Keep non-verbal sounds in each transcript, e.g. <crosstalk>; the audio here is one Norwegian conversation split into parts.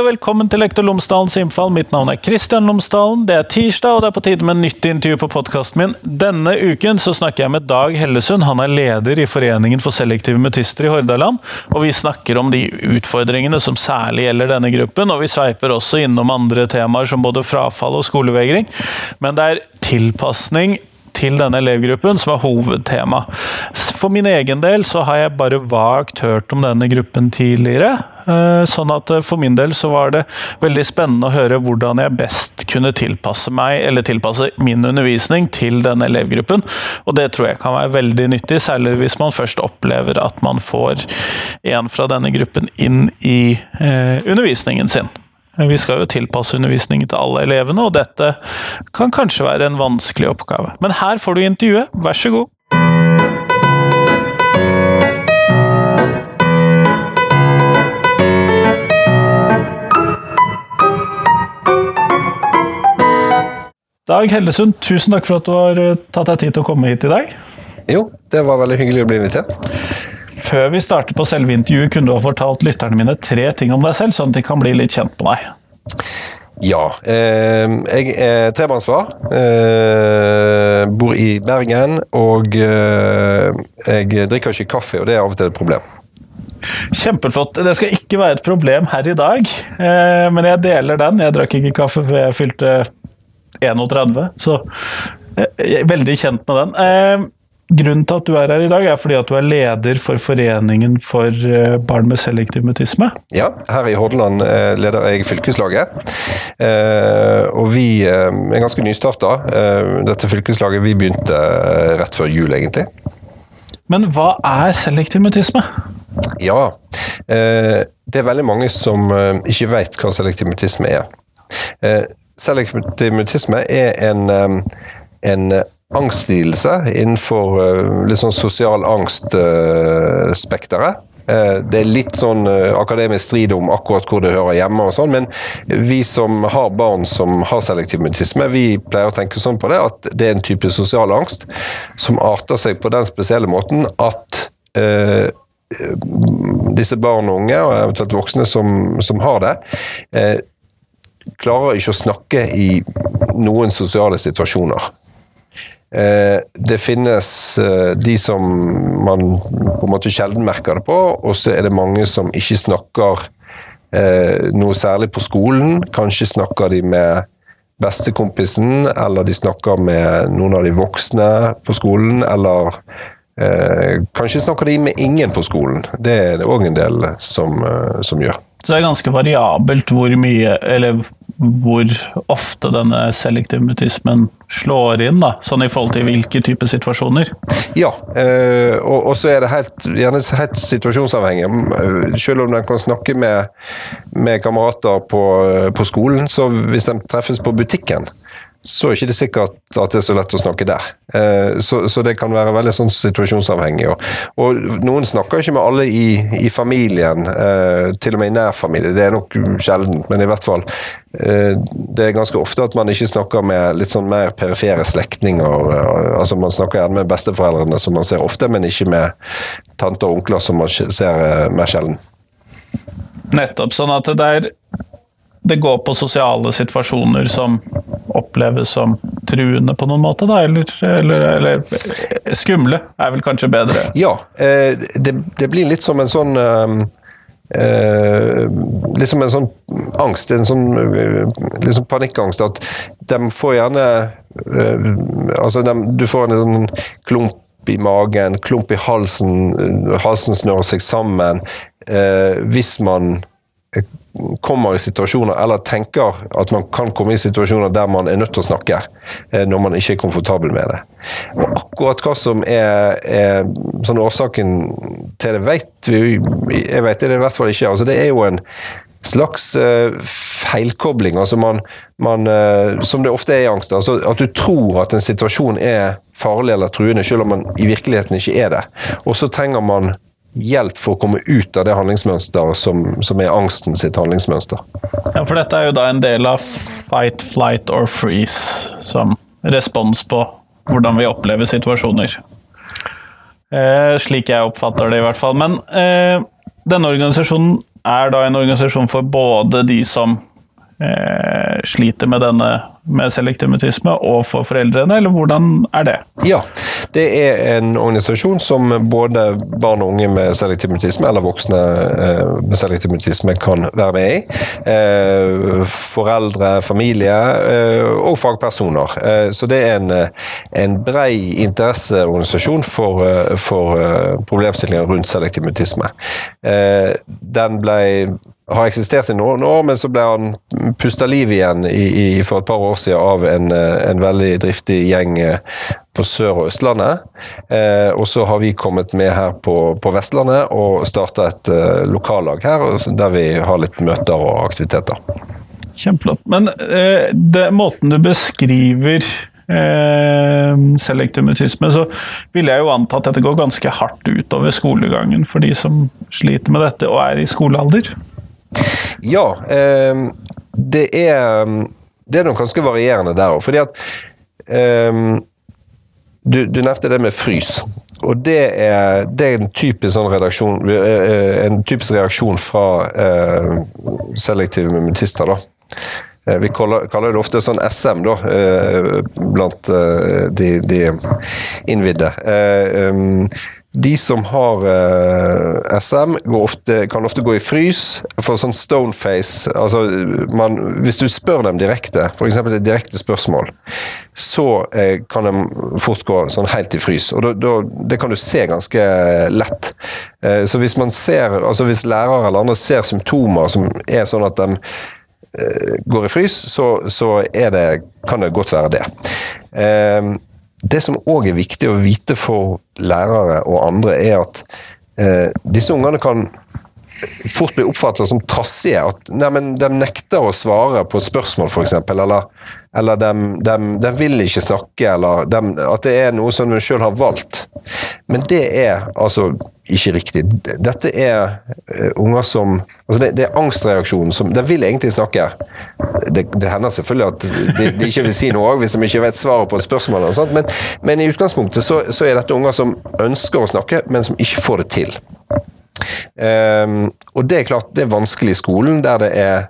og velkommen til Lektor Lomsdalens innfall. Mitt navn er Kristian Lomsdalen. Det er tirsdag, og det er på tide med nytt intervju på podkasten min. Denne uken så snakker jeg med Dag Hellesund. Han er leder i Foreningen for selektive mutister i Hordaland. Og vi snakker om de utfordringene som særlig gjelder denne gruppen, og vi sveiper også innom andre temaer som både frafall og skolevegring. Men det er tilpasning til denne elevgruppen som er hovedtema. For min egen del så har jeg bare vagt hørt om denne gruppen tidligere. Eh, sånn at eh, for min del så var det veldig spennende å høre hvordan jeg best kunne tilpasse meg, eller tilpasse min undervisning til denne elevgruppen. Og det tror jeg kan være veldig nyttig, særlig hvis man først opplever at man får en fra denne gruppen inn i eh, undervisningen sin. Vi skal jo tilpasse undervisningen til alle elevene, og dette kan kanskje være en vanskelig oppgave. Men her får du intervjuet, vær så god! Dag Hellesund, tusen takk for at du har eh, tatt deg tid til å komme hit i dag. Jo, det var veldig hyggelig å bli invitert. Før vi starter på selve intervjuet, kunne du ha fortalt lytterne mine tre ting om deg selv, sånn at de kan bli litt kjent med deg? Ja. Eh, jeg er trebarnsfar. Eh, bor i Bergen. Og eh, jeg drikker ikke kaffe, og det er av og til et problem. Kjempeflott. Det skal ikke være et problem her i dag, eh, men jeg deler den. Jeg drakk ikke kaffe før jeg fylte 31, så jeg er veldig kjent med den. Eh, grunnen til at du er her i dag, er fordi at du er leder for Foreningen for eh, barn med selektiv mutisme? Ja, her i Hordaland eh, leder jeg fylkeslaget. Og vi er ganske nystarta. Dette fylkeslaget vi begynte rett før jul, egentlig. Men hva er selektiv mutisme? Ja, det er veldig mange som ikke vet hva selektiv mutisme er selektiv mutisme er en, en angstlidelse innenfor eh, litt sånn sosial angst-spekteret. Eh, det er litt sånn eh, akademisk strid om akkurat hvor det hører hjemme, og sånn, men vi som har barn som har selektiv mutisme, vi pleier å tenke sånn på det at det er en type sosial angst som arter seg på den spesielle måten at eh, disse barn og unge, og eventuelt voksne som, som har det, eh, klarer ikke å snakke i noen sosiale situasjoner. Eh, det finnes eh, de som man på en måte sjelden merker det på, og så er det mange som ikke snakker eh, noe særlig på skolen. Kanskje snakker de med bestekompisen, eller de snakker med noen av de voksne på skolen, eller kanskje snakker de med ingen på skolen. Det er det òg en del som, som gjør. Så det er ganske variabelt hvor mye, eller hvor ofte denne selektive mutismen slår inn, da, sånn i forhold til hvilke typer situasjoner? Ja, øh, og, og, så er det helt, gjerne helt situasjonsavhengig. Selv om en kan snakke med, med kamerater på, på, skolen, så hvis de treffes på butikken, så er det ikke sikkert at det er så lett å snakke der. Eh, så, så det kan være veldig sånn situasjonsavhengig. Og, og, noen snakker ikke med alle i, i familien, eh, til og med i nær familie. Det er nok sjeldent, men i hvert fall. Eh, det er ganske ofte at man ikke snakker med litt sånn mer perifere slektninger. Altså man snakker gjerne med besteforeldrene, som man ser ofte, men ikke med tanter og onkler, som man ser mer sjelden. Nettopp. Sånn at det er det går på sosiale situasjoner som oppleves som truende på noen måte, da? Eller, eller, eller skumle er vel kanskje bedre? Ja, eh, det, det blir litt som en sånn um Eh, liksom en sånn angst, en sånn liksom panikkangst, at de får gjerne eh, Altså, de, du får en sånn klump i magen, klump i halsen, halsen snører seg sammen. Eh, hvis man kommer i situasjoner, eller tenker at man kan komme i situasjoner der man er nødt til å snakke, eh, når man ikke er komfortabel med det. Og akkurat hva som er, er sånn årsaken til det, vet vi Jeg vet det i hvert fall ikke. Altså, det er jo en slags uh, feilkobling, altså man, man som det ofte er i angst. Altså at du tror at en situasjon er farlig eller truende, selv om man i virkeligheten ikke er det. Og så trenger man hjelp for å komme ut av det handlingsmønsteret som, som, er angsten sitt handlingsmønster. Ja, for dette er jo da en del av fight, flight or freeze som respons på hvordan vi opplever situasjoner. Eh, slik jeg oppfatter det, i hvert fall. Men eh, denne organisasjonen er da en organisasjon for både de som eh, sliter med denne med selektiv mutisme, og for foreldrene, eller hvordan er det? Ja, det er en organisasjon som både barn og unge med selektiv mutisme, eller voksne eh, med selektiv mutisme, kan være med i. Eh, foreldre, familie eh, og fagpersoner. Så det er en, en brei interesseorganisasjon for, for problemstillinger rundt selektiv mutisme. Den ble har eksistert i noen år, men så ble han pusta liv igjen i, i, for et par år siden av en, en veldig driftig gjeng eh, på Sør- og Østlandet. Eh, og så har vi kommet med her på, på Vestlandet og starta et eh, lokallag her, der vi har litt møter og aktiviteter. Kjempeflott. Men eh, det, måten du beskriver eh, selektiv mutisme, så ville jeg jo anta at dette går ganske hardt utover skolegangen for de som sliter med dette og er i skolealder? Ja, eh, det er Det er nok ganske varierende der òg. Fordi at um, du, du, nevnte det med frys. Og det er, det er en, typisk sånn redaksjon, eh, en typisk reaksjon fra eh, selektive mimetister. da. Eh, vi kaller, det ofte sånn SM, da, eh, blant de, de innvidde. Um, de som har uh, eh, SM, ofte, kan ofte gå i frys for sånn stoneface. Altså, man, hvis du spør dem direkte, f.eks. et direkte spørsmål, så uh, kan de fort gå sånn helt i frys. Og da, da, det kan du se ganske lett. Uh, så hvis man ser, altså hvis lærere eller andre ser symptomer som er sånn at de går i frys, så, så det, kan det godt være det. Det som òg er viktig å vite for lærere og andre, er at eh, disse ungene kan fort blir oppfattet som trassige. At nei, de nekter å svare på et spørsmål, f.eks. Eller, eller de, de, de, vil ikke snakke, eller de, at det er noe som de sjøl har valgt. Men det er altså ikke riktig. Dette er uh, unger som altså det, det, er angstreaksjonen som De vil egentlig snakke. Det, det hender selvfølgelig at de, de, ikke vil si noe hvis de ikke vet svaret på et spørsmål. eller sånt, men, men, i utgangspunktet så, så, er dette unger som ønsker å snakke, men som ikke får det til. Um, og det er klart, det er vanskelig i skolen, der det er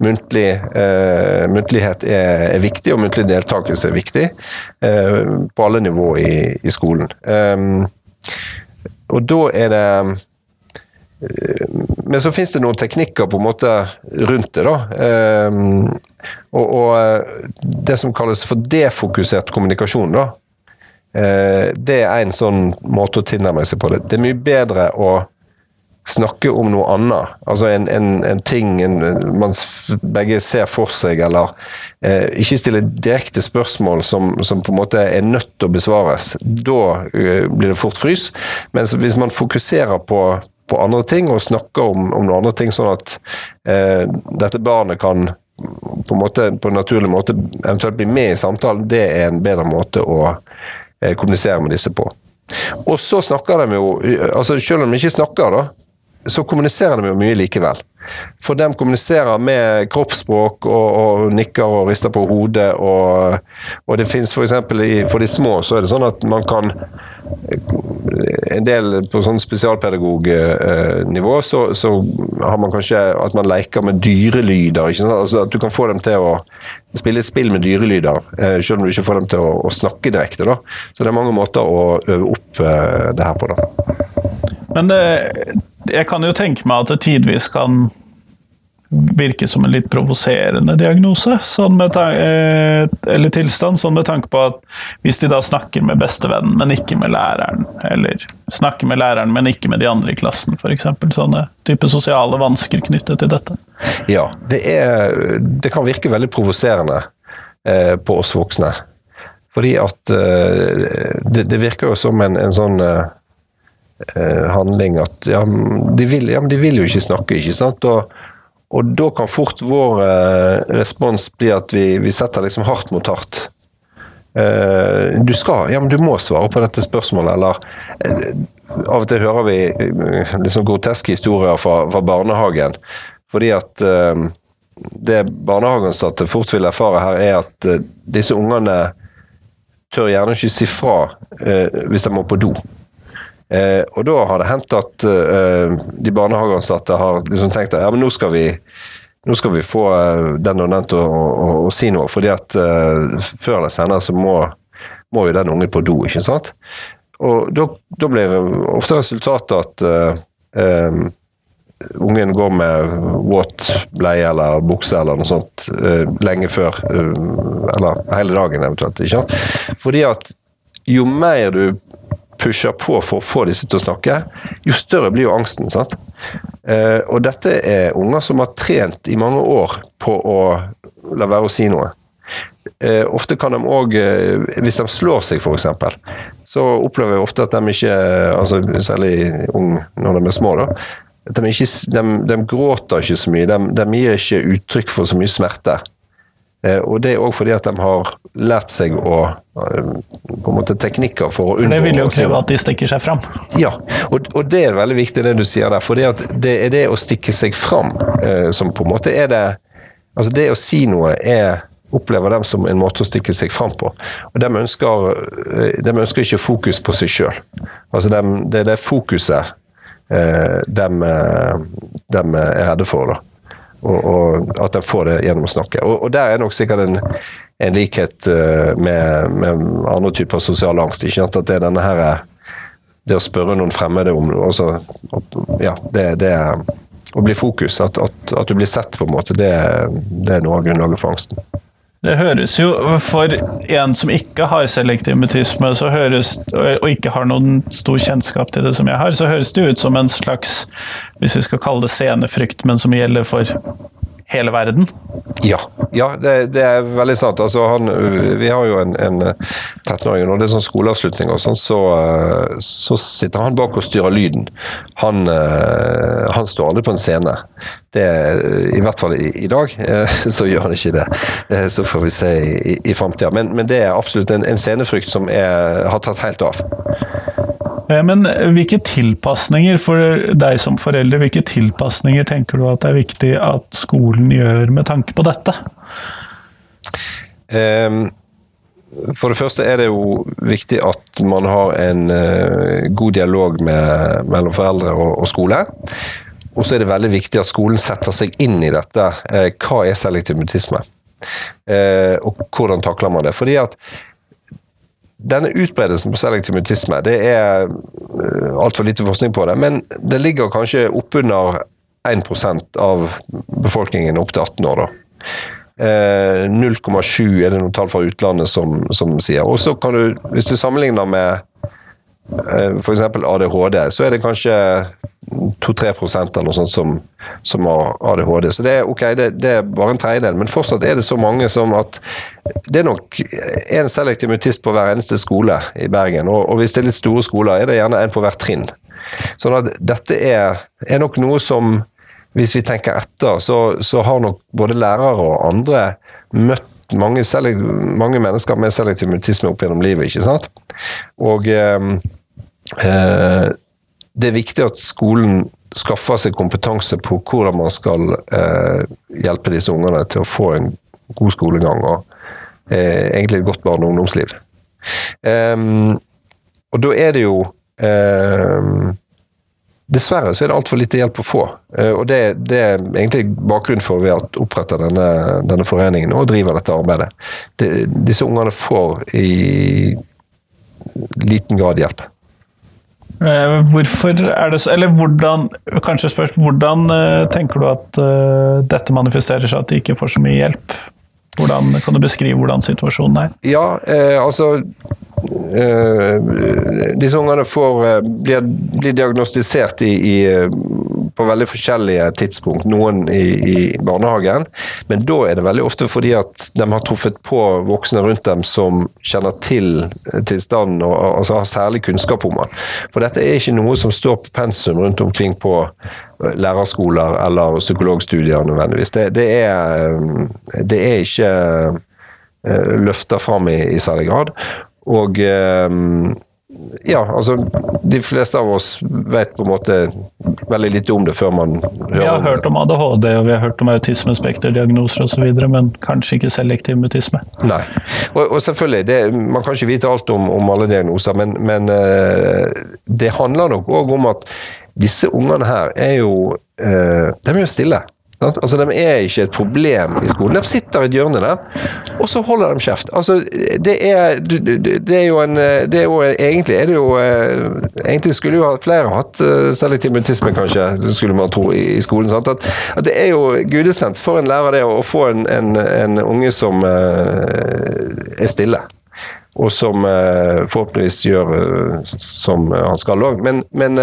Muntlig, uh, muntlighet er, er, viktig, og muntlig deltakelse er viktig uh, på alle nivå i, i skolen. Um, og da er det eh, men så finnes det noen teknikker på en måte rundt det. da. Um, og, og, det som kalles for defokusert kommunikasjon, da. Det er en sånn måte å tilnærme seg på det. Det er mye bedre å snakke om noe annet. Altså en, en, en ting en, man begge ser for seg, eller eh, ikke stille direkte spørsmål som, som, på en måte er nødt til å besvares. Da eh, blir det fort frys. Mens hvis man fokuserer på, på andre ting og snakker om, om noen andre ting, sånn at eh, dette barnet kan på en, måte, på en naturlig måte eventuelt bli med i samtalen, det er en bedre måte å eh, kommunisere med disse på. Og så snakker de jo altså Selv om de ikke snakker, da, så kommuniserer de jo mye likevel. For de kommuniserer med kroppsspråk og, og nikker og rister på hodet. Og, og det fins f.eks. For, for de små så er det sånn at man kan En del på sånn spesialpedagognivå så, så har man kanskje at man leker med dyrelyder. ikke sant? Altså At du kan få dem til å spille et spill med dyrelyder, eh, selv om du ikke får dem til å, å snakke direkte. da. Så det er mange måter å øve opp eh, det her på. da. Men det, jeg kan jo tenke meg at det tidvis kan virke som en litt provoserende diagnose, sånn eh, eller tilstand, sånn med tanke på at hvis de da snakker med bestevennen, men ikke med læreren, eller snakker med læreren, men ikke med de andre i klassen, f.eks. Sånne type sosiale vansker knyttet til dette. Ja, det, er, det kan virke veldig provoserende eh, på oss voksne. Fordi at eh, det, det, virker jo som en, en sånn eh, handling at ja, de vil, ja, de vil jo ikke snakke, ikke sant. Og, og da kan fort vår eh, respons bli at vi, vi, setter liksom hardt mot hardt. Eh, du skal, ja, men du må svare på dette spørsmålet, eller eh, Av og til hører vi eh, liksom groteske historier fra, fra barnehagen. Fordi at eh, det barnehageansatte fort vil erfare her, er at disse ungene tør gjerne ikke si fra hvis de må på do. Eh, og da har det hendt at eh, de barnehageansatte har liksom tenkt at ja, men nå skal vi nå skal vi få eh, den og den til å, å, å si noe, fordi at uh, før eller senere så må, må jo den ungen på do, ikke sant? Og da, da blir ofte resultatet at uh, um, ungen går med våt bleie eller bukse eller noe sånt lenge før, eller hele dagen eventuelt. ikke sant? Fordi at jo mer du pusher på for å få disse til å snakke, jo større blir jo angsten. sant? Eh, og dette er unger som har trent i mange år på å la være å si noe. Eh, ofte kan de òg, uh, hvis de slår seg f.eks., så opplever jeg ofte at de ikke, altså særlig ung når de er små, da, de, ikke, de, de, gråter ikke så mye. De, de gir ikke uttrykk for så mye smerte. Eh, og det er òg fordi at de har lært seg å eh, på en måte teknikker for å unngå Det vil jo kreve at de stikker seg fram. Ja, og, og, det er veldig viktig det du sier der. For det er det å stikke seg fram eh, som på en måte er det Altså det å si noe er opplever dem som en måte å stikke seg fram på. Og De ønsker, de ønsker ikke fokus på seg sjøl. Altså de, det er det fokuset eh, de, de er redde for. da. Og, og, at en får det gjennom å snakke. Og, og der er nok sikkert en, en likhet uh, med, med, andre typer sosial angst. ikke sant? At det er denne her Det å spørre noen fremmede om også, ja, det, det å bli fokus. At, at, at, du blir sett, på en måte. Det, det er noe av grunnlaget for angsten. Det høres jo, For en som ikke har selektiv mutisme høres, og ikke har noen stor kjennskap til det som jeg har, så høres det ut som en slags, hvis vi skal kalle det scenefrykt, men som gjelder for hele verden? Ja, ja det, det, er veldig sant. Altså, han, vi har jo en, en 13-åring, og det er sånn skoleavslutning, og sånn, så, så, sitter han bak og styrer lyden. Han, han står aldri på en scene. Det, I hvert fall i, i, dag <laughs> så gjør han ikke det. Så får vi se i, i framtida. Men, men, det er absolutt en, en scenefrykt som er, har tatt helt av. Men hvilke tilpasninger for deg som forelder, hvilke tilpasninger tenker du at det er viktig at skolen gjør med tanke på dette? Um, for det første er det jo viktig at man har en uh, god dialog med, mellom foreldre og, og skole. Og så er det veldig viktig at skolen setter seg inn i dette. Uh, hva er selektiv mutisme? Og hvordan takler man det? Fordi at denne utbredelsen på selektiv mutisme, det er uh, altfor lite forskning på det, men det ligger kanskje oppunder 1% av befolkningen opp til 18 år. da. 0,7 eh, er det noen tall fra utlandet som, som sier. Og så kan du, Hvis du sammenligner med uh, f.eks. ADHD, så er det kanskje 2-3 eller noe sånt som, som, har ADHD. Så det er ok, det, det, er bare en tredjedel, men fortsatt er det så mange som at det er nok en selektiv mutist på hver eneste skole i Bergen. Og, og, hvis det er litt store skoler, er det gjerne en på hvert trinn. Sånn at dette er, er nok noe som hvis vi tenker etter, så, så har nok både lærere og andre møtt mange, mange mennesker med selektiv mutisme opp gjennom livet, ikke sant? Og eh, eh, det er viktig at skolen skaffer seg kompetanse på hvordan man skal eh, hjelpe disse ungene til å få en god skolegang og eh, egentlig et godt barne- og ungdomsliv. Um, og da er det jo um, Dessverre så er det altfor lite hjelp å få. Uh, og det, det, er egentlig bakgrunnen for vi har opprettet denne, denne, foreningen og driver dette arbeidet. Det, disse ungene får i liten grad hjelp. Eh, hvorfor er det så Eller hvordan Kanskje spørs hvordan eh, tenker du at uh, dette manifesterer seg, at de ikke får så mye hjelp? Hvordan, kan du beskrive hvordan situasjonen er? Ja, eh, altså eh, Disse ungene får, blir, blir diagnostisert i, i på veldig forskjellige tidspunkt. Noen i, i, barnehagen, men da er det veldig ofte fordi at de har truffet på voksne rundt dem som kjenner til tilstanden og altså har særlig kunnskap om den. For dette er ikke noe som står på pensum rundt omkring på eh, lærerskoler eller psykologstudier nødvendigvis. Det, det, er, eh, det er, ikke eh, løfta fram i, i særlig grad. Og ja, altså De fleste av oss vet på en måte veldig lite om det før man hører Vi har om hørt om ADHD og vi har hørt om autismespekterdiagnoser osv., men kanskje ikke selektiv mutisme. Nei. Og, og selvfølgelig, det, man kan ikke vite alt om, om alle diagnoser, men, men eh, det handler nok òg om at disse ungene her er jo eh, De er jo stille. Altså, De er ikke et problem i skolen. De sitter i et hjørne der, og så holder de kjeft. Altså, det er, det er jo en det er jo, Egentlig er det jo eh, Egentlig skulle jo flere hatt eh, selektiv mutisme, kanskje, skulle man tro, i, skolen. At, at det er jo gudesendt for en lærer det å få en, en, en unge som eh, er stille. Og som forhåpentligvis gjør som han skal òg. Men, men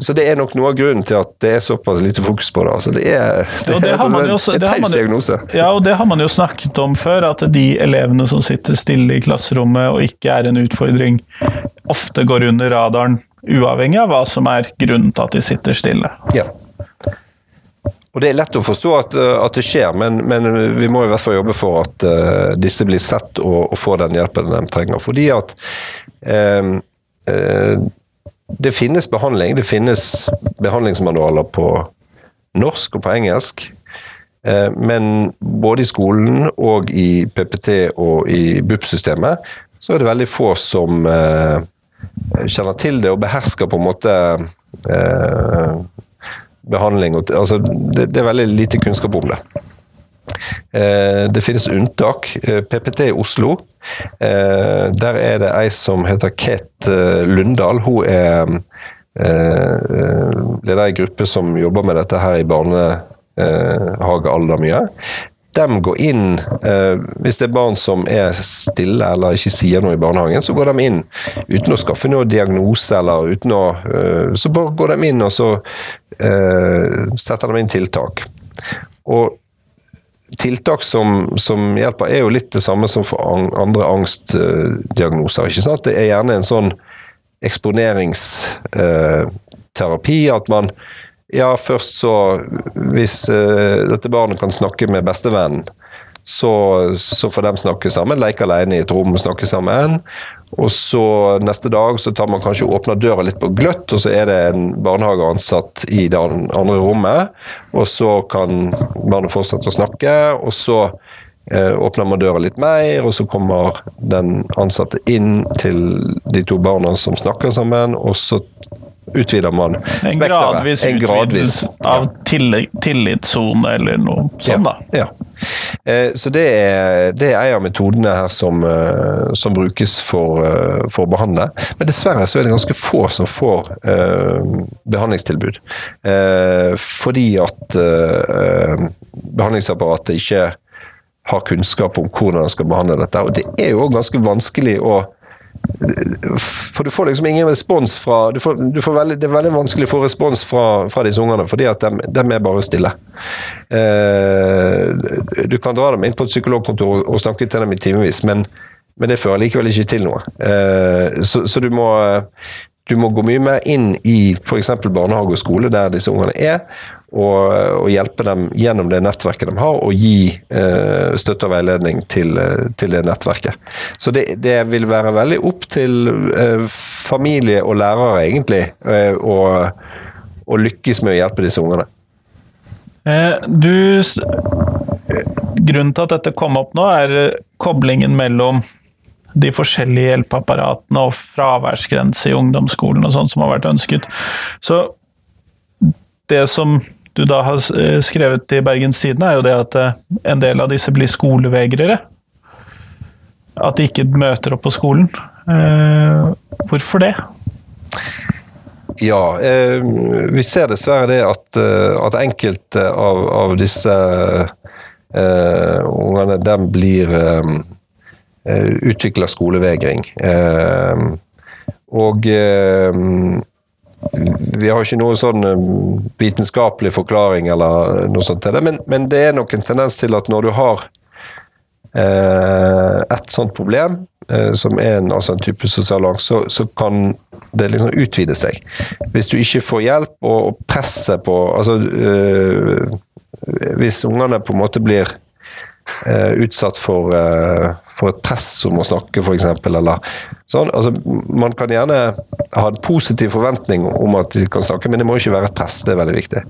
så det er nok noe av grunnen til at det er såpass lite fokus på det. Altså, det er, det det er også- en taus diagnose. Ja, og det har man jo snakket om før, at de elevene som sitter stille i klasserommet og ikke er en utfordring, ofte går under radaren, uavhengig av hva som er grunnen til at de sitter stille. Ja. Og Det er lett å forstå at, uh, at det skjer, men, men vi må i hvert fall jobbe for at uh, disse blir sett og, og får den hjelpen de trenger. Fordi at eh, eh, det finnes behandling. Det finnes behandlingsmanualer på norsk og på engelsk. Eh, Men både i skolen og i PPT og i BUP-systemet så er det veldig få som eh, kjenner til det og behersker på en måte eh, behandling. Altså, det, er veldig lite kunnskap om det. Det finnes unntak. PPT i Oslo, der er det ei som heter Kate eh, Lundahl. Hun er eh, leder i gruppe som jobber med dette her i barnehagealder mye. De går inn, eh, hvis det er barn som er stille eller ikke sier noe i barnehagen, så går de inn uten å skaffe noe diagnose eller uten å eh, Så bare går de inn og så eh, setter de inn tiltak. Og tiltak som, som hjelper, er jo litt det samme som for andre angstdiagnoser. ikke sant? Det er gjerne en sånn eksponeringsterapi. At man Ja, først så Hvis eh, dette barnet kan snakke med bestevennen, så, så får de snakke sammen. Leke alene i et rom og snakke sammen. Og så neste dag så tar man kanskje åpner døra litt på gløtt, og så er det en barnehageansatt i det andre rommet. Og så kan barnet fortsette å snakke, og så eh, åpner man døra litt mer, og så kommer den ansatte inn til de to barna som snakker sammen, og så utvider man En spekteret. gradvis En gradvis, utvidelse av tilli- tillitssone eller noe sånt, da. ja. Eh, Så det er, det er en av metodene her som, eh, som brukes for, eh, for å behandle. Men dessverre så er det ganske få som får eh, behandlingstilbud. Eh, fordi at eh, behandlingsapparatet ikke har kunnskap om hvordan de skal behandle dette. Og det er jo ganske vanskelig å for du får liksom ingen respons fra du får, du får veldig, Det er veldig vanskelig å få respons fra, fra disse ungene, fordi at dem, dem er bare stille. Eh, du kan dra dem inn på et psykologkontor og snakke til dem i timevis, men, men det fører likevel ikke til noe. Eh, så, så du må du må gå mye mer inn i f.eks. barnehage og skole, der disse ungene er, og, og hjelpe dem gjennom det nettverket de har, og gi eh, støtte og veiledning til, eh, til det nettverket. Så det, det vil være veldig opp til eh, familie og lærere, egentlig, eh, å, eh, lykkes med å hjelpe disse ungene. Eh, Du Grunnen til at dette kom opp nå, er koblingen mellom de forskjellige hjelpeapparatene og fraværsgrense i ungdomsskolen og sånn som har vært ønsket. Så det som du da har eh, skrevet i Bergens Tidende, er jo det at eh, en del av disse blir skolevegrere. At de ikke møter opp på skolen. Eh, Hvorfor det? Ja, eh, vi ser dessverre det at, at enkelte av, av disse eh, ungene, dem blir eh, utvikler skolevegring. Eh, og vi har ikke noen sånn eh, vitenskapelig forklaring eller noe sånt til det, men, men det er nok en tendens til at når du har eh, et sånt problem, eh, som er en, altså en type sosial angst, så, så kan det liksom utvide seg. Hvis du ikke får hjelp og, og presset på altså, eh, Hvis ungene på en måte blir eh, utsatt for, eh, for, et press om å snakke, f.eks. Eller sånn. Altså, man kan gjerne ha en positiv forventning om at de kan snakke, men det må ikke være et press. Det er veldig viktig.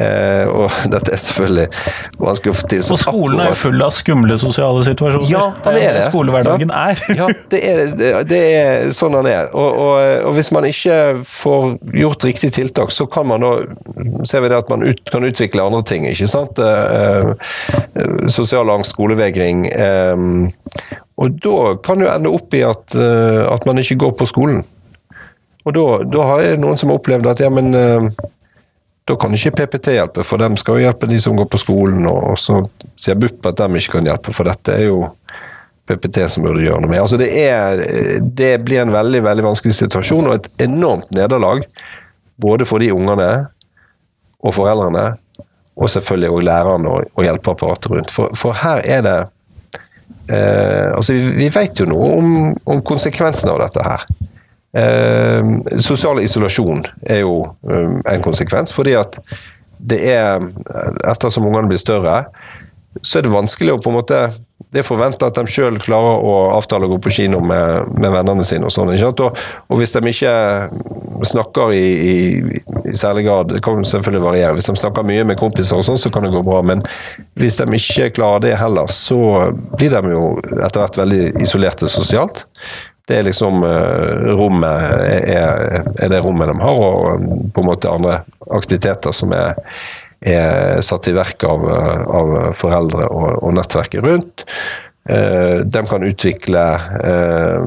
Eh, og <laughs> dette er selvfølgelig vanskelig å få til. Og skolen er jo full av skumle sosiale situasjoner. Ja, det er det. Skolehverdagen er. ja, det er, det er sånn han er. Og, og, og, hvis man ikke får gjort riktig tiltak, så kan man da ser vi det at man ut, kan utvikle andre ting. ikke sant? Eh, eh sosial angst, skolevegring. Eh, og da kan det ende opp i at, eh, at, man ikke går på skolen. Og da, har jeg noen som har opplevd at ja, men eh, da kan ikke PPT hjelpe, for dem skal jo hjelpe de som går på skolen. Og så sier BUP at de ikke kan hjelpe, for dette er jo PPT som burde gjøre noe med. Altså det, er, det blir en veldig veldig vanskelig situasjon og et enormt nederlag. Både for de ungene og foreldrene, og selvfølgelig også lærerne og, og hjelpeapparatet rundt. For, for, her er det eh, Altså, vi, vi, vet jo noe om, om konsekvensene av dette her. Eh, sosial isolasjon er jo um, en konsekvens, fordi at det er Ettersom ungene blir større, så er det vanskelig å på en måte det er forventa at de sjøl klarer å avtale å gå på kino med, med vennene sine. Og sånn, og, og, hvis de ikke snakker i, i, i, særlig grad Det kan selvfølgelig variere. Hvis de snakker mye med kompiser, og sånn, så kan det gå bra. Men hvis de ikke klarer det heller, så blir de jo etter hvert veldig isolerte sosialt. Det er liksom uh, rommet er, er, det rommet de har, og på en måte andre aktiviteter som er er satt i verk av, av foreldre og, og, nettverket rundt. Eh, de kan utvikle eh,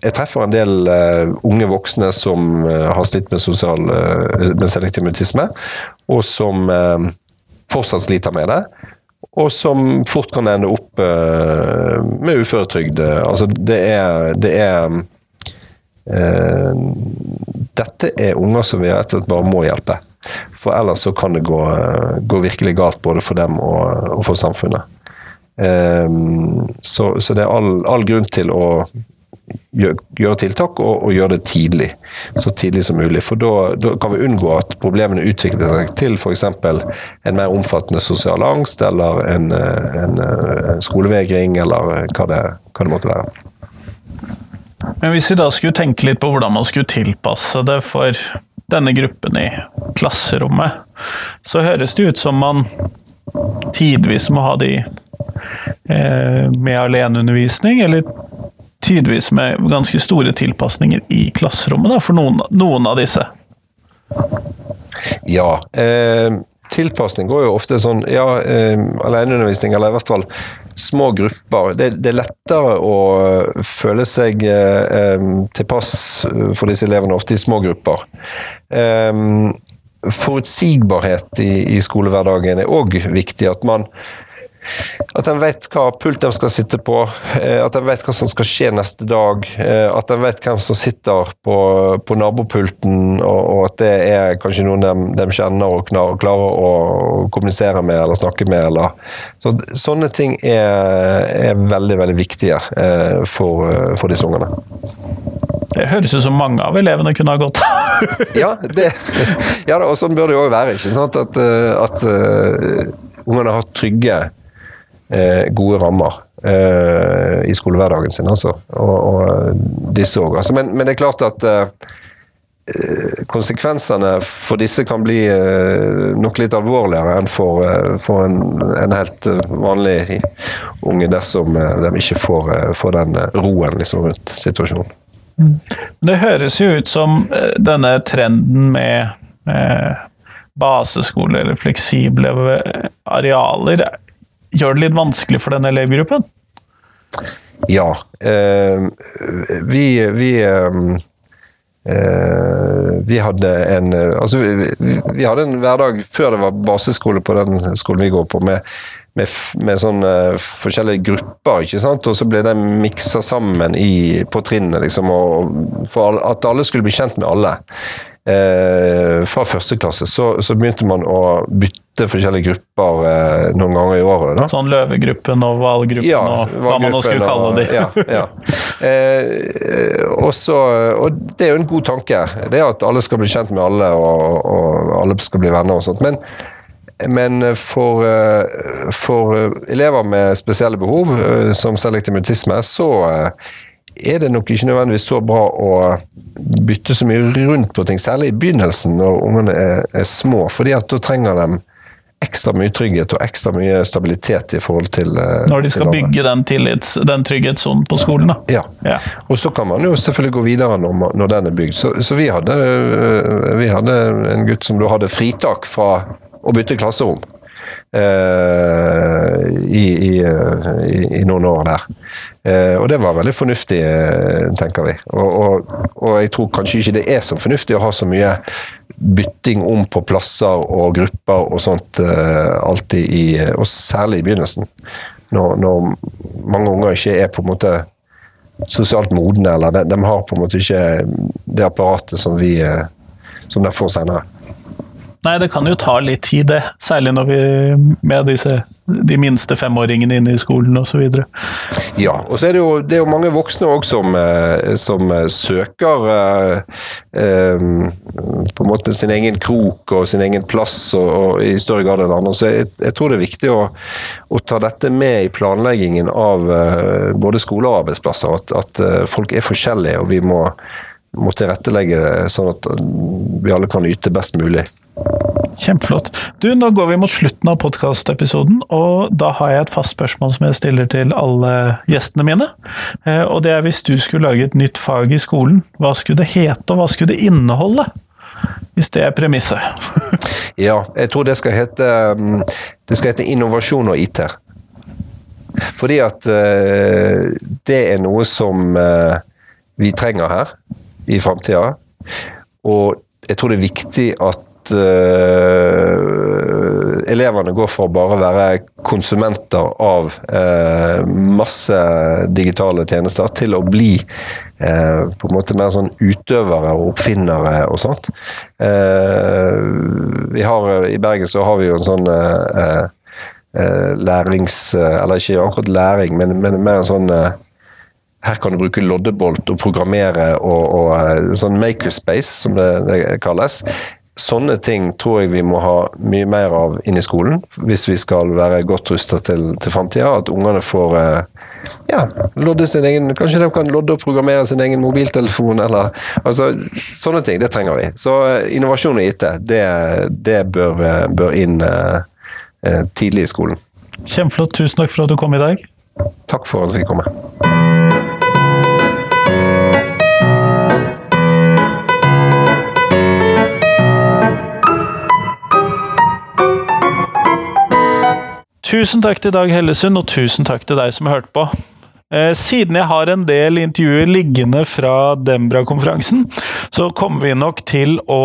Jeg treffer en del eh, unge voksne som har slitt med, sosial, med selektiv mutisme, og som fortsatt sliter med det. Og som fort kan ende opp med uføretrygd. Altså, det er, det er Dette er unger som vi rett og slett bare må hjelpe. For ellers så kan det gå, gå virkelig galt både for dem og, og for samfunnet. Um, så, så, det er all, all grunn til å gjøre, gjøre tiltak, og, og, gjøre det tidlig. Så tidlig som mulig. For da kan vi unngå at problemene utvikler seg til f.eks. en mer omfattende sosial angst, eller en, en, en skolevegring, eller hva det, hva det måtte være. Men hvis vi da skulle tenke litt på hvordan man skulle tilpasse det for denne gruppen i klasserommet, så høres det ut som man tidvis må ha de eh, med aleneundervisning, eller tidvis med ganske store tilpasninger i klasserommet, da, for noen, noen, av disse. Ja. Eh, tilpasning går jo ofte sånn Ja, eh, aleneundervisning, eller i hvert fall små grupper. Det, det, er lettere å føle seg eh, tilpass for disse elevene, ofte i små grupper. Eh, forutsigbarhet i, i skolehverdagen er òg viktig. At man at en vet hva pult de skal sitte på, eh, at en vet hva som skal skje neste dag. Eh, at en vet hvem som sitter på, på nabopulten, og, og, at det er kanskje noen de, de kjenner og klarer å kommunisere med eller snakke med. Eller. Så, sånne ting er, er, veldig veldig viktige eh, for, for disse ungene. Det høres ut som mange av elevene kunne ha gått. <laughs> ja, det, ja, og sånn bør det jo òg være. ikke sant? At, at ungene har trygge gode rammer eh, i skolehverdagen sin, altså. Og, og disse òg. Altså. Men, men, det er klart at eh, konsekvensene for disse kan bli eh, nok litt alvorligere enn for, eh, for en, en, helt vanlig unge dersom de ikke får, får den roen liksom, rundt situasjonen. Mm. Det høres jo ut som denne trenden med eh, baseskole eller fleksible arealer gjør det litt vanskelig for denne elevgruppen? Ja. Eh, vi, vi eh, eh vi hadde en Altså, vi, vi, hadde en hverdag før det var baseskole på den skolen vi går på, med, med, med sånne forskjellige grupper, ikke sant? og så ble de miksa sammen i, på trinnet, liksom, og, for at alle skulle bli kjent med alle. Eh, fra første klasse så, så, begynte man å bytte forskjellige grupper eh, noen ganger i året. Da. Sånn Løvegruppen og Hvalgruppen ja, og hva man nå skulle kalle de. ja, ja. Eh, også, og det er jo en god tanke. Det at alle skal bli kjent med alle, og, og alle skal bli venner og sånt. Men men for, eh, for elever med spesielle behov, eh, som selektiv mutisme, så eh, er det nok ikke nødvendigvis så bra å bytte så mye rundt på ting, særlig i begynnelsen når ungene er, er små, fordi at da trenger de ekstra mye trygghet og ekstra mye stabilitet i forhold til Når de skal bygge den, tillits, den trygghetssonen på skolen, da. Ja. ja. Og så kan man jo selvfølgelig gå videre når, når den er bygd. Så, så vi, hadde, vi, hadde, en gutt som da hadde fritak fra å bytte klasserom. Uh, i, i, i, i, noen år der. Uh, og det var veldig fornuftig, uh, tenker vi. Og, og, og, jeg tror kanskje ikke det er så fornuftig å ha så mye bytting om på plasser og grupper og sånt alltid i Og særlig i begynnelsen. Når, når, mange unger ikke er på en måte sosialt modne, eller de, de har på en måte ikke det apparatet som vi som de får senere. Nei, det kan jo ta litt tid, det. Særlig når vi med disse, de minste femåringene inne i skolen osv. Ja, og så er det jo, det er jo mange voksne òg som, eh, som, eh, søker eh, eh, på en måte sin egen krok og sin egen plass og, og i større grad enn andre. Så jeg, jeg, tror det er viktig å, å, ta dette med i planleggingen av både skole og arbeidsplasser. At, at folk er forskjellige, og vi må, må tilrettelegge det sånn at vi alle kan yte best mulig. Kjempeflott. Du, Nå går vi mot slutten av podkastepisoden, og da har jeg et fast spørsmål som jeg stiller til alle gjestene mine. Eh, og det er hvis du skulle lage et nytt fag i skolen, hva skulle det hete, og hva skulle det inneholde? Hvis det er premisset. <laughs> ja, jeg tror det skal hete mm, Det skal hete innovasjon og IT. Fordi at uh, det er noe som uh, vi trenger her i framtida. Og jeg tror det er viktig at uh, elevene går for å bare være konsumenter av uh, masse digitale tjenester, til å bli uh, på en måte mer sånn utøvere og oppfinnere og sånt. vi har, I Bergen så har vi jo en sånn lærings... Eller ikke akkurat læring, men, men mer en sånn her kan du bruke loddebolt og programmere og, og sånn makerspace, som det, det kalles sånne ting tror jeg vi må ha mye mer av inn i skolen, hvis vi skal være godt rusta til, til framtida. At ungene får eh, ja, lodde sin egen Kanskje de kan lodde og programmere sin egen mobiltelefon, eller altså, Sånne ting, det trenger vi. Så eh, innovasjon og IT, det, det bør, eh, bør, inn eh, tidlig i skolen. Kjempeflott. Tusen takk for at du kom i dag. Takk for at vi fikk komme. Tusen takk til Dag Hellesund, og tusen takk til deg som har hørt på. Eh, siden jeg har en del intervjuer liggende fra Dembra-konferansen, så kommer vi nok til å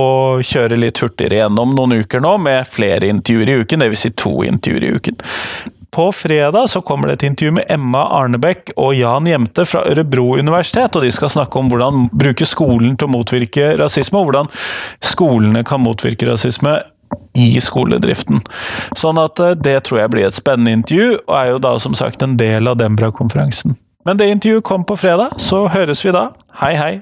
kjøre litt hurtigere gjennom noen uker nå, med flere intervjuer i uken, dvs. Si to intervjuer i uken. På fredag så kommer det et intervju med Emma Arnebekk og Jan Jemte fra Ørebro universitet, og de skal snakke om hvordan bruke skolen til å motvirke rasisme, og hvordan skolene kan motvirke rasisme i skoledriften. Sånn at eh, det tror jeg blir et spennende intervju, og er jo da som sagt en del av Dembra-konferansen. Men det intervjuet kom på fredag, så høres vi da. Hei, hei!